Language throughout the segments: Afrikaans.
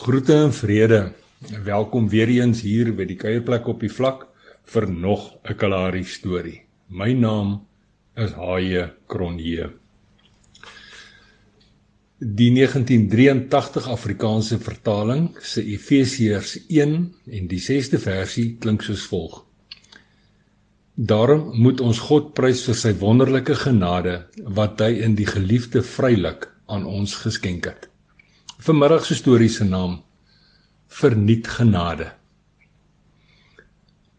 Groete en vrede. Welkom weer eens hier by die kuierplek op die vlak vir nog 'n Kalahari storie. My naam is Haie Kronje. Die 1983 Afrikaanse vertaling se Efesiërs 1 en die 6de versie klink soos volg. Daarom moet ons God prys vir sy wonderlike genade wat hy in die geliefde vrylik aan ons geskenk het. Vanmiddag se storie se naam Verniet genade.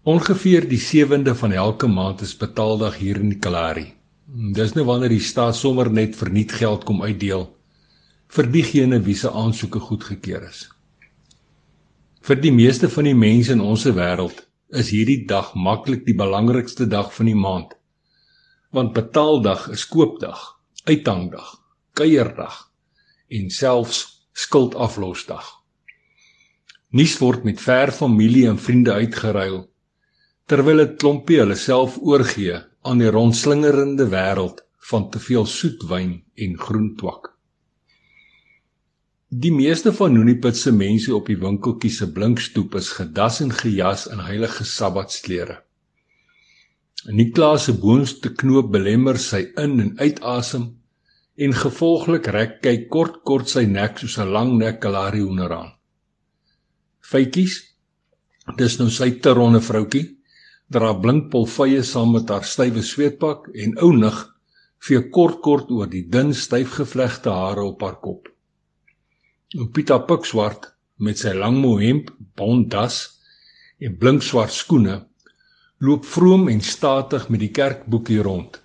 Ongeveer die 7de van elke maand is betaaldag hier in Kalahari. Dis nou wanneer die staat sommer net verniet geld kom uitdeel vir diegene wie se aansoeke goedgekeur is. Vir die meeste van die mense in ons wêreld is hierdie dag maklik die belangrikste dag van die maand. Want betaaldag is koopdag, uithangdag, kuierdag en selfs skuldaflosdag. Nuus word met ver familie en vriende uitgeruil terwyl 'n klompie hulle self oorgee aan die rondslingerende wêreld van te veel soet wyn en groen twak. Die meeste van Nuniput se mense op die winkeltjie se blinkstoep is gedas en gejas in heilige sabbatsklere. Niklaas se boonste knoop belemmer sy in en uitasem en gevolglik rek kyk kort kort sy nek soos 'n lang nek kalari hoender aan. Fytjies, dis nou sy teronne vroutjie, dra blink polvye saam met haar stywe sweetpak en ou nig vee kort kort oor die dun styf gevlegte hare op haar kop. En Pieter pik swart met sy lang mohemp, bondas en blink swart skoene loop vroom en statig met die kerkboekie rond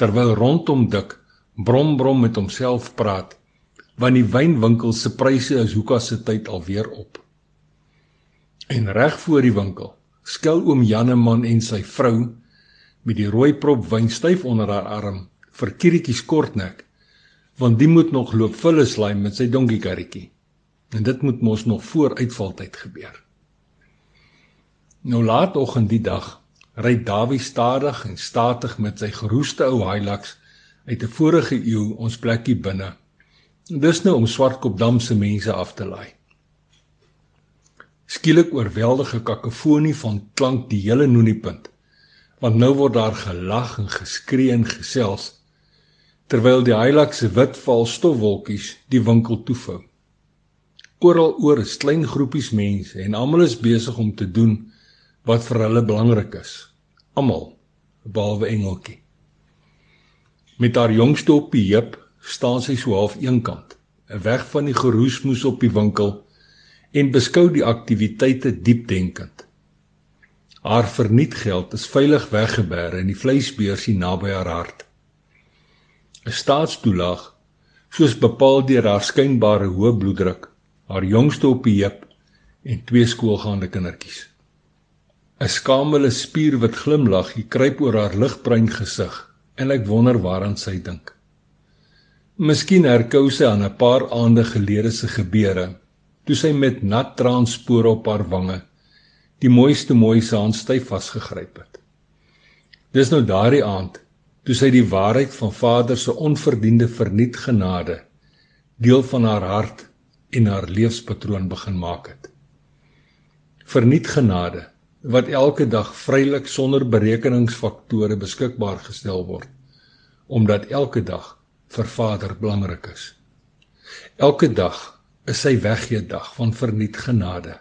terwyl rondom dik brom brom met homself praat want die wynwinkel se pryse is hoeka se tyd alweer op. En reg voor die winkel skel oom Janneman en sy vrou met die rooi prop wyn styf onder haar arm vir Kirietjie Kortnek want die moet nog loop vulle slaai met sy donkiekarretjie. En dit moet mos nog voor uitvaltyd gebeur. Nou laat oggend die dag ry Dawie stadig en statig met sy geroeste ou Hilux uit 'n vorige eeu ons plekkie binne. Dis nou om Swartkopdam se mense af te laai. Skielik oorweldige kakofonie van klank die hele Noniepunt. Want nou word daar gelag en geskree en gesels terwyl die heilig se wit val stofwolkies die winkel toevou. Oral oor is klein groepies mense en almal is besig om te doen wat vir hulle belangrik is. Almal behalwe Engeltjie. Met haar jongste op die heup staan sy so half eenkant, weg van die geroesmoes op die winkel en beskou die aktiwiteite diepdenkend. Haar vernietgeld is veilig weggeberg in die vleisbeursie naby haar hart. 'n Staatstoelaag, soos bepaal deur haar skynbare hoë bloeddruk, haar jongste op die heup en twee skoolgaande kindertjies. 'n Skamele spierwit glimlag kruip oor haar ligbruin gesig en ek wonder waaraan sy dink. Miskien herkou sy aan 'n paar aande gelede se gebeure toe sy met nat traanspore op haar wange die mooiste mooi se hand styf vasgegryp het. Dis nou daardie aand toe sy die waarheid van Vader se onverdiende verniet genade deel van haar hart en haar lewenspatroon begin maak het. Verniet genade wat elke dag vrylik sonder berekeningsfaktore beskikbaar gestel word omdat elke dag vir Vader belangrik is. Elke dag is sy weggee dag van verniet genade.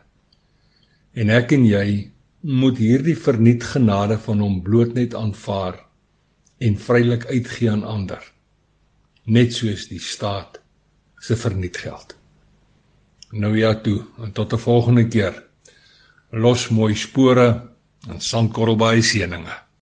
En ek en jy moet hierdie verniet genade van hom bloot net aanvaar en vrylik uitgee aan ander. Net soos die staat se verniet geld. Nou ja toe, en tot 'n volgende keer los mooi spore en sandkorrelbaai seëninge